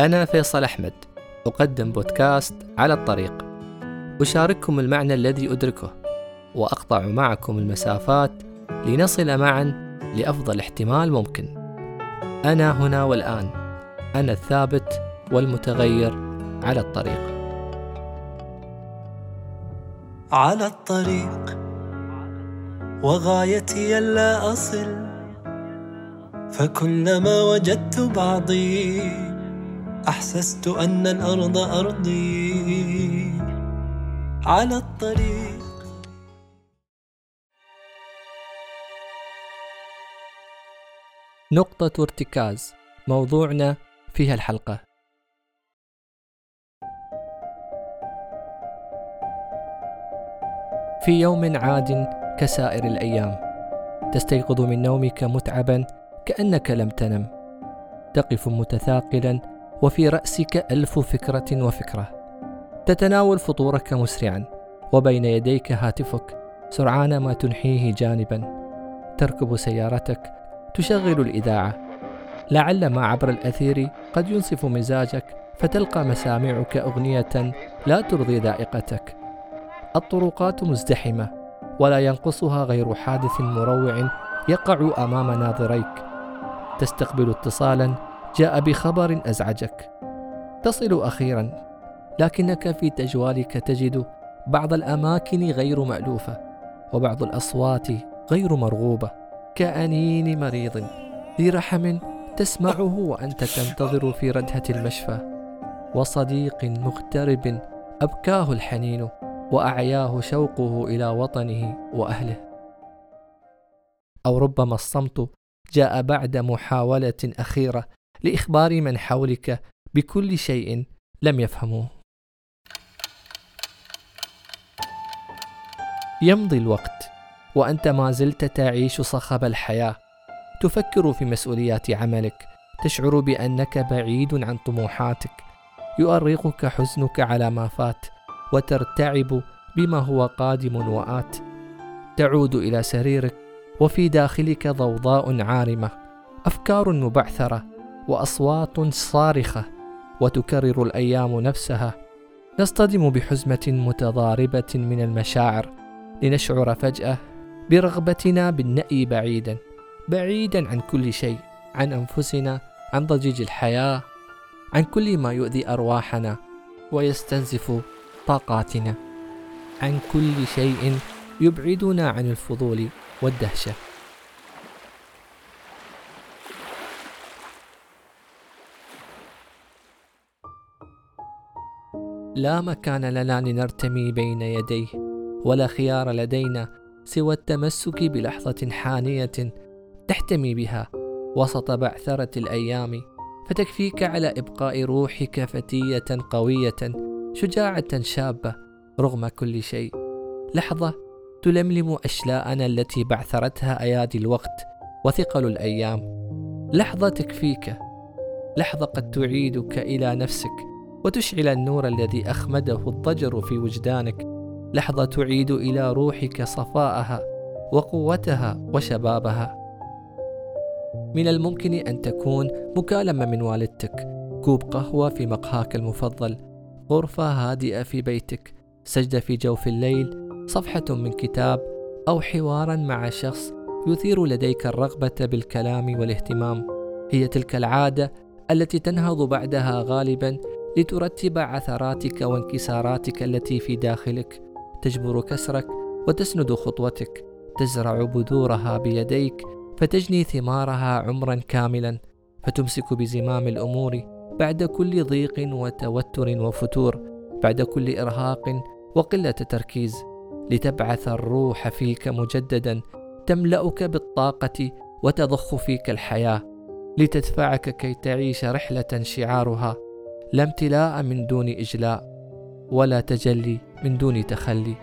أنا فيصل أحمد أقدم بودكاست على الطريق. أشارككم المعنى الذي أدركه وأقطع معكم المسافات لنصل معا لأفضل احتمال ممكن. أنا هنا والآن أنا الثابت والمتغير على الطريق. على الطريق وغايتي ألا أصل فكلما وجدت بعضي أحسست أن الأرض أرضي على الطريق. نقطة ارتكاز. موضوعنا في هالحلقة. في يوم عاد كسائر الأيام. تستيقظ من نومك متعبا كأنك لم تنم. تقف متثاقلا وفي رأسك ألف فكرة وفكرة. تتناول فطورك مسرعا وبين يديك هاتفك سرعان ما تنحيه جانبا. تركب سيارتك تشغل الإذاعة. لعل ما عبر الأثير قد ينصف مزاجك فتلقى مسامعك أغنية لا ترضي ذائقتك. الطرقات مزدحمة ولا ينقصها غير حادث مروع يقع أمام ناظريك. تستقبل اتصالا جاء بخبر أزعجك. تصل أخيرا لكنك في تجوالك تجد بعض الأماكن غير مألوفة وبعض الأصوات غير مرغوبة كأنين مريض ذي رحم تسمعه وأنت تنتظر في ردهة المشفى. وصديق مغترب أبكاه الحنين وأعياه شوقه إلى وطنه وأهله. أو ربما الصمت جاء بعد محاولة أخيرة. لإخبار من حولك بكل شيء لم يفهموه. يمضي الوقت وأنت ما زلت تعيش صخب الحياة، تفكر في مسؤوليات عملك، تشعر بأنك بعيد عن طموحاتك، يؤرقك حزنك على ما فات، وترتعب بما هو قادم وآت. تعود إلى سريرك وفي داخلك ضوضاء عارمة أفكار مبعثرة وأصوات صارخة وتكرر الأيام نفسها. نصطدم بحزمة متضاربة من المشاعر لنشعر فجأة برغبتنا بالنأي بعيدا بعيدا عن كل شيء عن أنفسنا عن ضجيج الحياة عن كل ما يؤذي أرواحنا ويستنزف طاقاتنا عن كل شيء يبعدنا عن الفضول والدهشة. لا مكان لنا لنرتمي بين يديه ولا خيار لدينا سوى التمسك بلحظة حانية تحتمي بها وسط بعثرة الأيام. فتكفيك على إبقاء روحك فتية قوية شجاعة شابة رغم كل شيء. لحظة تلملم أشلاءنا التي بعثرتها أيادي الوقت وثقل الأيام. لحظة تكفيك لحظة قد تعيدك إلى نفسك. وتشعل النور الذي أخمده الضجر في وجدانك. لحظة تعيد إلى روحك صفاءها وقوتها وشبابها. من الممكن أن تكون مكالمة من والدتك. كوب قهوة في مقهاك المفضل. غرفة هادئة في بيتك. سجدة في جوف الليل. صفحة من كتاب أو حوارا مع شخص يثير لديك الرغبة بالكلام والاهتمام. هي تلك العادة التي تنهض بعدها غالبا لترتب عثراتك وانكساراتك التي في داخلك. تجبر كسرك وتسند خطوتك. تزرع بذورها بيديك فتجني ثمارها عمرا كاملا. فتمسك بزمام الأمور بعد كل ضيق وتوتر وفتور بعد كل إرهاق وقلة تركيز. لتبعث الروح فيك مجددا. تملأك بالطاقة وتضخ فيك الحياة. لتدفعك كي تعيش رحلة شعارها. لا امتلاء من دون إجلاء ولا تجلي من دون تخلي.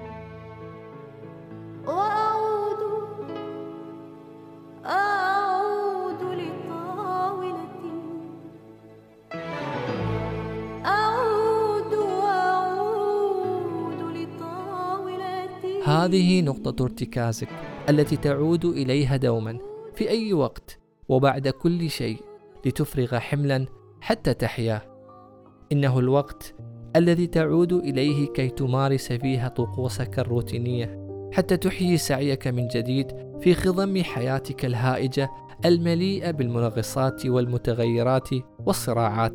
هذه نقطة ارتكازك التي تعود إليها دوما في أي وقت وبعد كل شيء لتفرغ حملا حتى تحيا. إنه الوقت الذي تعود إليه كي تمارس فيها طقوسك الروتينية حتى تحيي سعيك من جديد في خضم حياتك الهائجة المليئة بالمنغصات والمتغيرات والصراعات.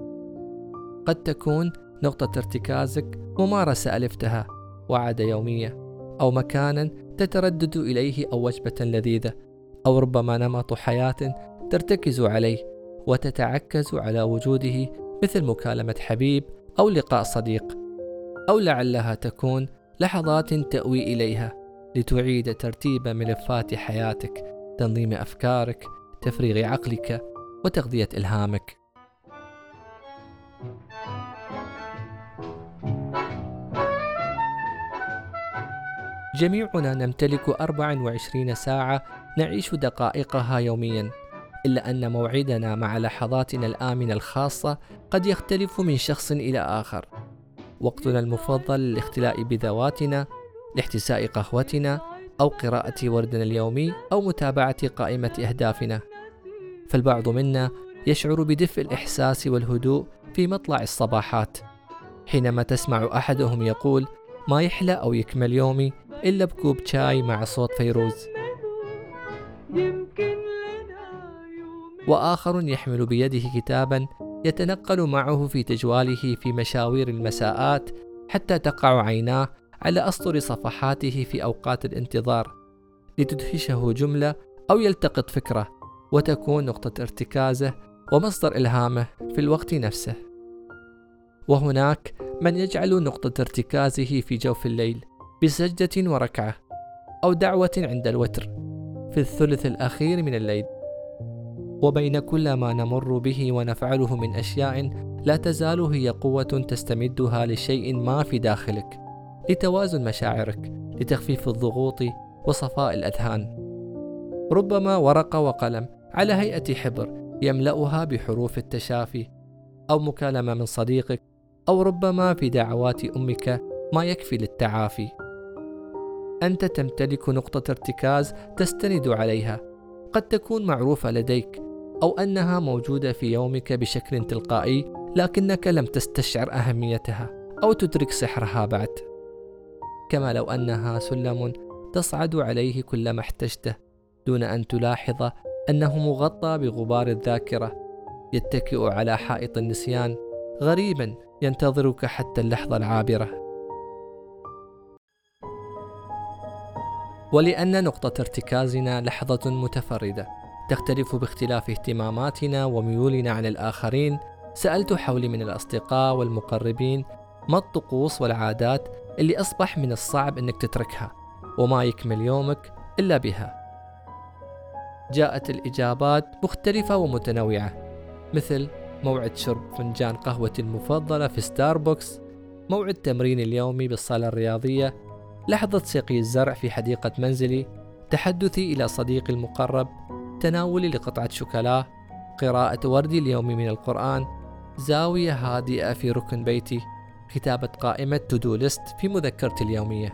قد تكون نقطة ارتكازك ممارسة ألفتها وعادة يومية أو مكانا تتردد إليه أو وجبة لذيذة أو ربما نمط حياة ترتكز عليه وتتعكز على وجوده مثل مكالمة حبيب أو لقاء صديق أو لعلها تكون لحظات تأوي إليها لتعيد ترتيب ملفات حياتك تنظيم أفكارك تفريغ عقلك وتغذية إلهامك. جميعنا نمتلك 24 ساعة نعيش دقائقها يوميا. إلا أن موعدنا مع لحظاتنا الآمنة الخاصة قد يختلف من شخص إلى آخر. وقتنا المفضل للاختلاء بذواتنا لاحتساء قهوتنا أو قراءة وردنا اليومي أو متابعة قائمة أهدافنا. فالبعض منا يشعر بدفء الإحساس والهدوء في مطلع الصباحات. حينما تسمع أحدهم يقول ما يحلى أو يكمل يومي إلا بكوب شاي مع صوت فيروز. وآخر يحمل بيده كتابا يتنقل معه في تجواله في مشاوير المساءات حتى تقع عيناه على أسطر صفحاته في أوقات الانتظار لتدهشه جملة أو يلتقط فكرة وتكون نقطة ارتكازه ومصدر إلهامه في الوقت نفسه. وهناك من يجعل نقطة ارتكازه في جوف الليل بسجدة وركعة أو دعوة عند الوتر في الثلث الأخير من الليل. وبين كل ما نمر به ونفعله من أشياء لا تزال هي قوة تستمدها لشيء ما في داخلك لتوازن مشاعرك لتخفيف الضغوط وصفاء الأذهان. ربما ورقة وقلم على هيئة حبر يملأها بحروف التشافي أو مكالمة من صديقك أو ربما في دعوات أمك ما يكفي للتعافي. أنت تمتلك نقطة ارتكاز تستند عليها قد تكون معروفة لديك أو أنها موجودة في يومك بشكل تلقائي لكنك لم تستشعر أهميتها أو تدرك سحرها بعد. كما لو أنها سلم تصعد عليه كلما احتجته دون أن تلاحظ أنه مغطى بغبار الذاكرة. يتكئ على حائط النسيان غريبا ينتظرك حتى اللحظة العابرة. ولأن نقطة ارتكازنا لحظة متفردة. تختلف باختلاف اهتماماتنا وميولنا عن الآخرين. سألت حولي من الأصدقاء والمقربين ما الطقوس والعادات اللي أصبح من الصعب أنك تتركها وما يكمل يومك إلا بها. جاءت الإجابات مختلفة ومتنوعة مثل موعد شرب فنجان قهوتي المفضلة في ستاربكس موعد تمرين اليومي بالصالة الرياضية لحظة سقي الزرع في حديقة منزلي تحدثي إلى صديقي المقرب تناولي لقطعة شوكولا قراءة وردي اليومي من القرآن. زاوية هادئة في ركن بيتي. كتابة قائمة تو ليست في مذكرتي اليومية.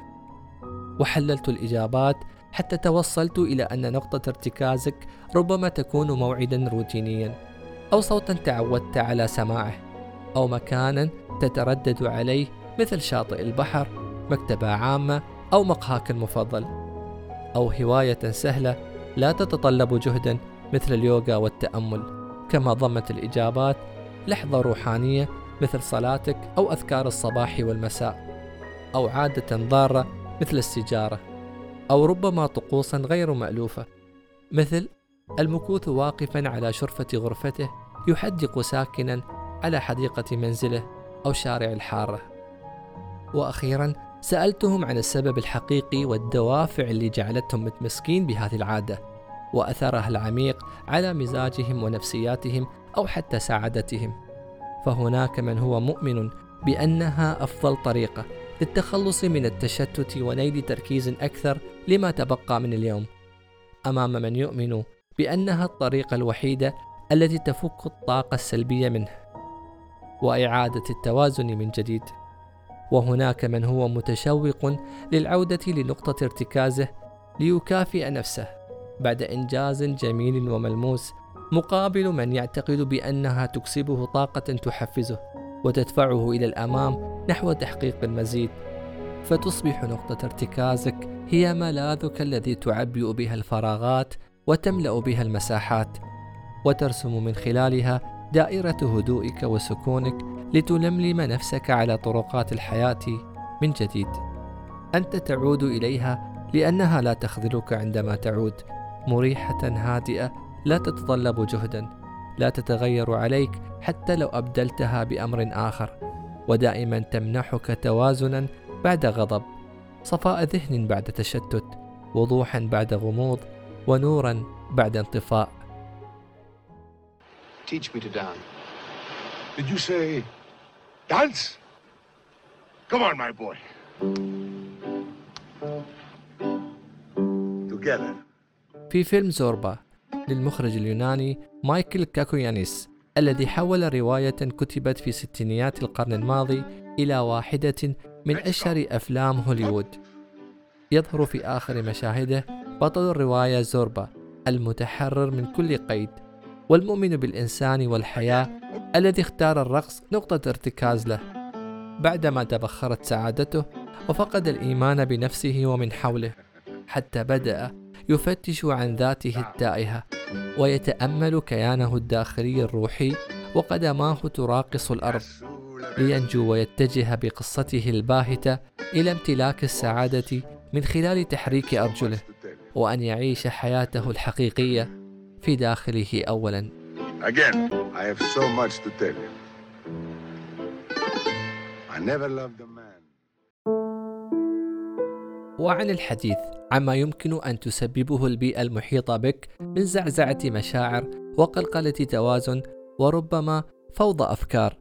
وحللت الإجابات حتى توصلت إلى أن نقطة ارتكازك ربما تكون موعدا روتينيا أو صوتا تعودت على سماعه أو مكانا تتردد عليه مثل شاطئ البحر مكتبة عامة أو مقهاك المفضل أو هواية سهلة لا تتطلب جهدا مثل اليوغا والتأمل كما ضمت الإجابات لحظة روحانية مثل صلاتك أو أذكار الصباح والمساء أو عادة ضارة مثل السجارة أو ربما طقوسا غير مألوفة. مثل المكوث واقفا على شرفة غرفته يحدق ساكنا على حديقة منزله أو شارع الحارة. وأخيرا سألتهم عن السبب الحقيقي والدوافع اللي جعلتهم متمسكين بهذه العادة وأثرها العميق على مزاجهم ونفسياتهم أو حتى سعادتهم. فهناك من هو مؤمن بأنها أفضل طريقة للتخلص من التشتت ونيل تركيز أكثر لما تبقى من اليوم. أمام من يؤمن بأنها الطريقة الوحيدة التي تفك الطاقة السلبية منه وإعادة التوازن من جديد. وهناك من هو متشوق للعودة لنقطة ارتكازه ليكافئ نفسه بعد إنجاز جميل وملموس مقابل من يعتقد بأنها تكسبه طاقة تحفزه وتدفعه إلى الأمام نحو تحقيق المزيد. فتصبح نقطة ارتكازك هي ملاذك الذي تعبئ بها الفراغات وتملأ بها المساحات وترسم من خلالها دائرة هدوئك وسكونك لتلملم نفسك على طرقات الحياة من جديد. أنت تعود إليها لأنها لا تخذلك عندما تعود. مريحة هادئة لا تتطلب جهدا. لا تتغير عليك حتى لو أبدلتها بأمر آخر. ودائما تمنحك توازنا بعد غضب. صفاء ذهن بعد تشتت. وضوحا بعد غموض. ونورا بعد انطفاء. Teach me to dance. Did you say dance? Come on, my boy. Together. في فيلم زوربا للمخرج اليوناني مايكل كاكويانيس الذي حول رواية كتبت في ستينيات القرن الماضي إلى واحدة من أشهر أفلام هوليوود يظهر في آخر مشاهده بطل الرواية زوربا المتحرر من كل قيد والمؤمن بالإنسان والحياة الذي اختار الرقص نقطة ارتكاز له. بعدما تبخرت سعادته وفقد الإيمان بنفسه ومن حوله حتى بدأ يفتش عن ذاته التائهة ويتأمل كيانه الداخلي الروحي وقدماه تراقص الأرض لينجو ويتجه بقصته الباهتة إلى امتلاك السعادة من خلال تحريك أرجله وأن يعيش حياته الحقيقية في داخله أولا Again, I have so much to tell you. I never loved a man. وعن الحديث عما يمكن أن تسببه البيئة المحيطة بك من زعزعة مشاعر وقلقلة توازن وربما فوضى أفكار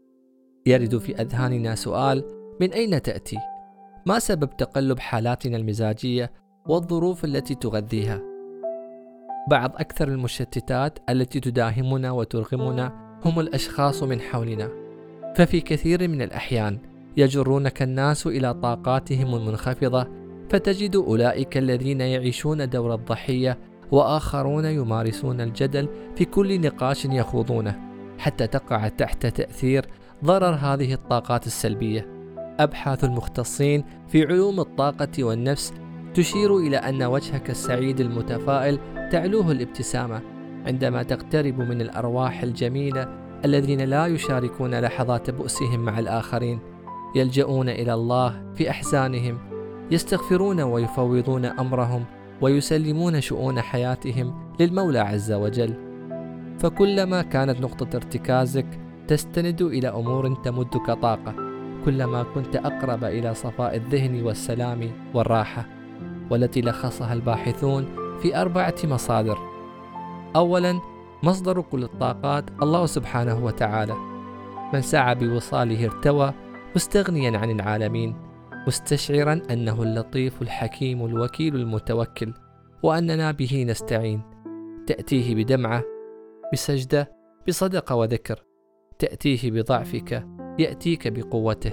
يرد في أذهاننا سؤال من أين تأتي؟ ما سبب تقلب حالاتنا المزاجية والظروف التي تغذيها؟ بعض أكثر المشتتات التي تداهمنا وترغمنا هم الأشخاص من حولنا ففي كثير من الأحيان يجرونك الناس إلى طاقاتهم المنخفضة فتجد أولئك الذين يعيشون دور الضحية وآخرون يمارسون الجدل في كل نقاش يخوضونه حتى تقع تحت تأثير ضرر هذه الطاقات السلبية. أبحاث المختصين في علوم الطاقة والنفس تشير إلى أن وجهك السعيد المتفائل تعلوه الابتسامة عندما تقترب من الأرواح الجميلة الذين لا يشاركون لحظات بؤسهم مع الآخرين. يلجؤون إلى الله في أحزانهم يستغفرون ويفوضون أمرهم ويسلمون شؤون حياتهم للمولى عز وجل. فكلما كانت نقطة ارتكازك تستند إلى أمور تمدك طاقة كلما كنت أقرب إلى صفاء الذهن والسلام والراحة. والتي لخصها الباحثون في أربعة مصادر. أولا مصدر كل الطاقات الله سبحانه وتعالى. من سعى بوصاله ارتوى مستغنيا عن العالمين مستشعرا أنه اللطيف الحكيم الوكيل المتوكل وأننا به نستعين. تأتيه بدمعة بسجدة بصدقة وذكر. تأتيه بضعفك يأتيك بقوته.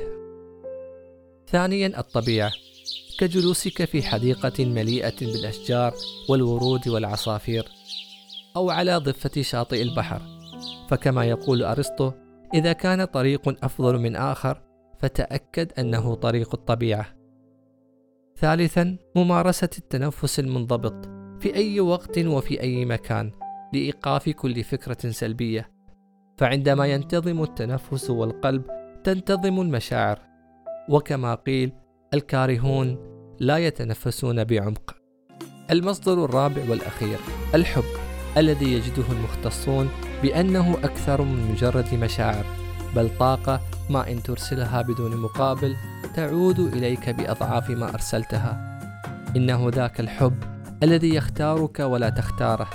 ثانيا الطبيعة. كجلوسك في حديقة مليئة بالأشجار والورود والعصافير أو على ضفة شاطئ البحر. فكما يقول أرسطو إذا كان طريق أفضل من آخر فتأكد أنه طريق الطبيعة. ثالثا ممارسة التنفس المنضبط في أي وقت وفي أي مكان لإيقاف كل فكرة سلبية. فعندما ينتظم التنفس والقلب تنتظم المشاعر. وكما قيل الكارهون لا يتنفسون بعمق. المصدر الرابع والأخير الحب الذي يجده المختصون بأنه أكثر من مجرد مشاعر بل طاقة ما إن ترسلها بدون مقابل تعود إليك بأضعاف ما أرسلتها. إنه ذاك الحب الذي يختارك ولا تختاره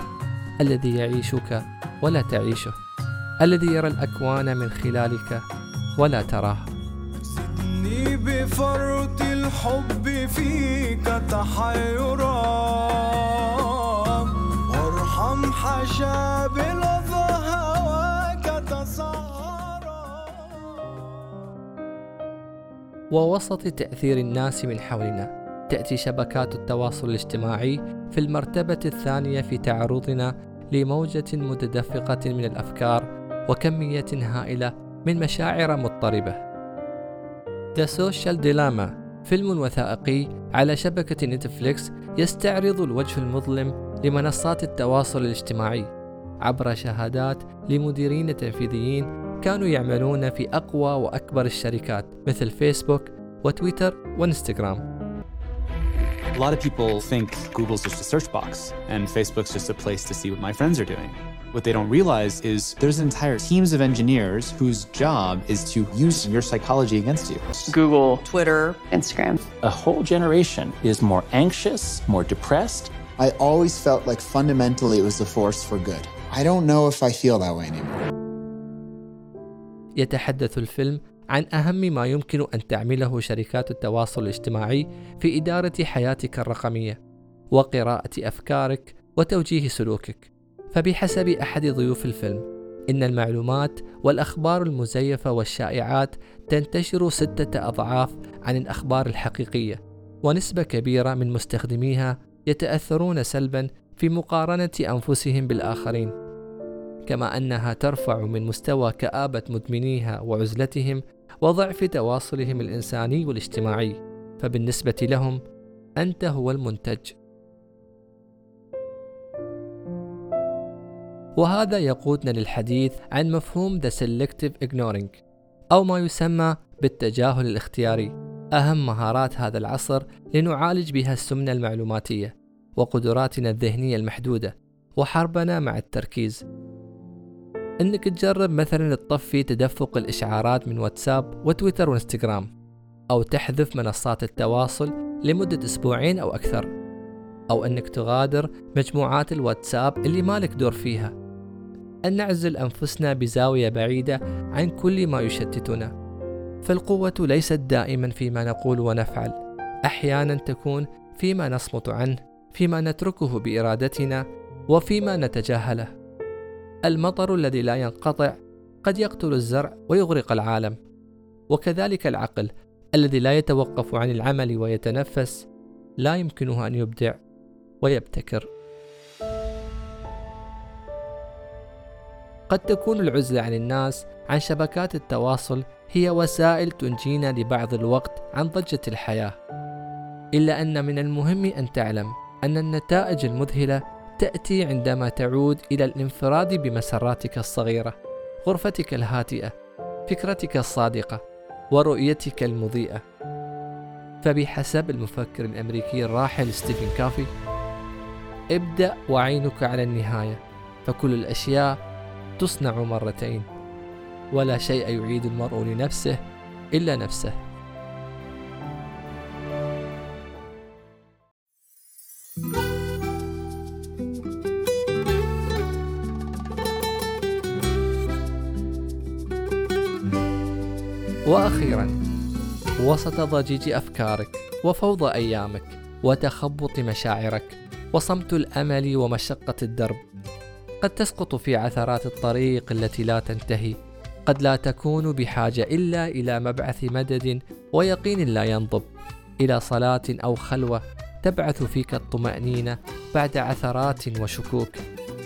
الذي يعيشك ولا تعيشه الذي يرى الأكوان من خلالك ولا تراه. زدني بفرط الحب فيك تحيرا. وارحم حشا بلظى هواك تسعرا ووسط تأثير الناس من حولنا تأتي شبكات التواصل الاجتماعي في المرتبة الثانية في تعرضنا لموجة متدفقة من الأفكار وكمية هائلة من مشاعر مضطربة. The Social Dilemma فيلم وثائقي على شبكة نتفليكس يستعرض الوجه المظلم لمنصات التواصل الاجتماعي عبر شهادات لمديرين تنفيذيين كانوا يعملون في أقوى وأكبر الشركات مثل فيسبوك وتويتر وإنستغرام A lot of people think Google's just a search box and Facebook's just a place to see what my friends are doing. What they don't realize is there's entire teams of engineers whose job is to use your psychology against you. Google, Twitter, Instagram. A whole generation is more anxious, more depressed. I always felt like fundamentally it was a force for good. I don't know if I feel that way anymore. يتحدث الفيلم عن أهم ما يمكن أن تعمله شركات التواصل الاجتماعي في إدارة حياتك الرقمية وقراءة أفكارك وتوجيه سلوكك. فبحسب أحد ضيوف الفيلم، إن المعلومات والأخبار المزيفة والشائعات تنتشر ستة أضعاف عن الأخبار الحقيقية، ونسبة كبيرة من مستخدميها يتأثرون سلبا في مقارنة أنفسهم بالآخرين. كما أنها ترفع من مستوى كآبة مدمنيها وعزلتهم وضعف تواصلهم الإنساني والاجتماعي، فبالنسبة لهم أنت هو المنتج. وهذا يقودنا للحديث عن مفهوم The Selective Ignoring أو ما يسمى بالتجاهل الاختياري. أهم مهارات هذا العصر لنعالج بها السمنة المعلوماتية وقدراتنا الذهنية المحدودة وحربنا مع التركيز. إنك تجرب مثلا تطفي تدفق الإشعارات من واتساب وتويتر وإنستغرام أو تحذف منصات التواصل لمدة أسبوعين أو أكثر أو إنك تغادر مجموعات الواتساب اللي مالك دور فيها. أن نعزل أنفسنا بزاوية بعيدة عن كل ما يشتتنا. فالقوة ليست دائما فيما نقول ونفعل. أحيانا تكون فيما نصمت عنه فيما نتركه بإرادتنا وفيما نتجاهله. المطر الذي لا ينقطع قد يقتل الزرع ويغرق العالم. وكذلك العقل الذي لا يتوقف عن العمل ويتنفس لا يمكنه أن يبدع ويبتكر. قد تكون العزلة عن الناس عن شبكات التواصل هي وسائل تنجينا لبعض الوقت عن ضجة الحياة. إلا أن من المهم أن تعلم أن النتائج المذهلة تأتي عندما تعود إلى الانفراد بمسراتك الصغيرة غرفتك الهادئة فكرتك الصادقة ورؤيتك المضيئة. فبحسب المفكر الأمريكي الراحل ستيفن كافي ابدأ وعينك على النهاية فكل الأشياء تصنع مرتين ولا شيء يعيد المرء لنفسه إلا نفسه. وأخيرا وسط ضجيج أفكارك وفوضى أيامك وتخبط مشاعرك وصمت الأمل ومشقة الدرب قد تسقط في عثرات الطريق التي لا تنتهي. قد لا تكون بحاجة إلا إلى مبعث مدد ويقين لا ينضب. إلى صلاة أو خلوة تبعث فيك الطمأنينة بعد عثرات وشكوك.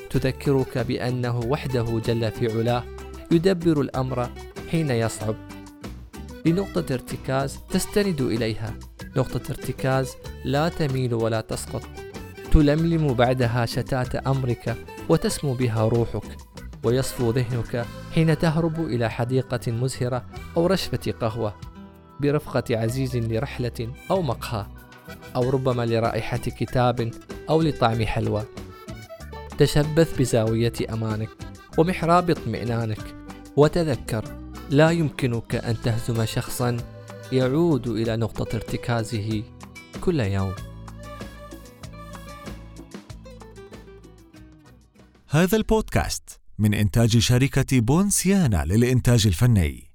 تذكرك بأنه وحده جل في علاه يدبر الأمر حين يصعب. لنقطة ارتكاز تستند إليها. نقطة ارتكاز لا تميل ولا تسقط. تلملم بعدها شتات أمرك وتسمو بها روحك ويصفو ذهنك حين تهرب إلى حديقة مزهرة أو رشفة قهوة برفقة عزيز لرحلة أو مقهى أو ربما لرائحة كتاب أو لطعم حلوى. تشبث بزاوية أمانك ومحراب اطمئنانك وتذكر لا يمكنك أن تهزم شخصا يعود إلى نقطة ارتكازه كل يوم. هذا البودكاست من إنتاج شركة بونسيانا للإنتاج الفني.